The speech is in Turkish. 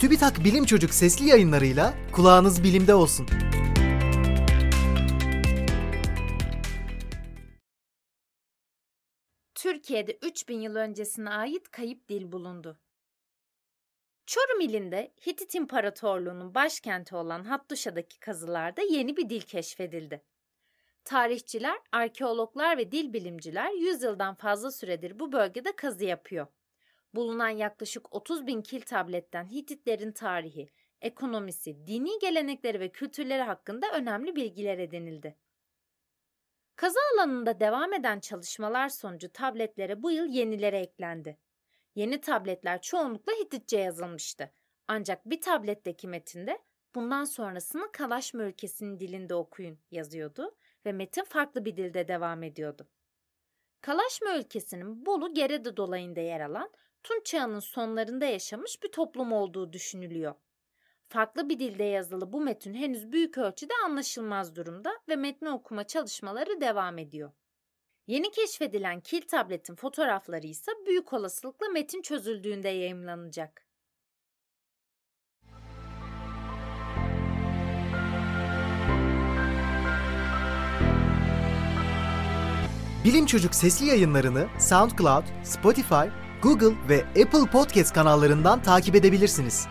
TÜBİTAK Bilim Çocuk sesli yayınlarıyla kulağınız bilimde olsun. Türkiye'de 3000 yıl öncesine ait kayıp dil bulundu. Çorum ilinde Hitit İmparatorluğu'nun başkenti olan Hattuşa'daki kazılarda yeni bir dil keşfedildi. Tarihçiler, arkeologlar ve dil bilimciler 100 yıldan fazla süredir bu bölgede kazı yapıyor. Bulunan yaklaşık 30 bin kil tabletten Hititlerin tarihi, ekonomisi, dini gelenekleri ve kültürleri hakkında önemli bilgiler edinildi. Kazı alanında devam eden çalışmalar sonucu tabletlere bu yıl yenileri eklendi. Yeni tabletler çoğunlukla Hititçe yazılmıştı. Ancak bir tabletteki metinde bundan sonrasını Kalaşma ülkesinin dilinde okuyun yazıyordu ve metin farklı bir dilde devam ediyordu. Kalaşma ülkesinin Bolu Gerede dolayında yer alan Tunç çağının sonlarında yaşamış bir toplum olduğu düşünülüyor. Farklı bir dilde yazılı bu metin henüz büyük ölçüde anlaşılmaz durumda ve metni okuma çalışmaları devam ediyor. Yeni keşfedilen kil tabletin fotoğrafları ise büyük olasılıkla metin çözüldüğünde yayımlanacak. Bilim Çocuk sesli yayınlarını SoundCloud, Spotify, Google ve Apple Podcast kanallarından takip edebilirsiniz.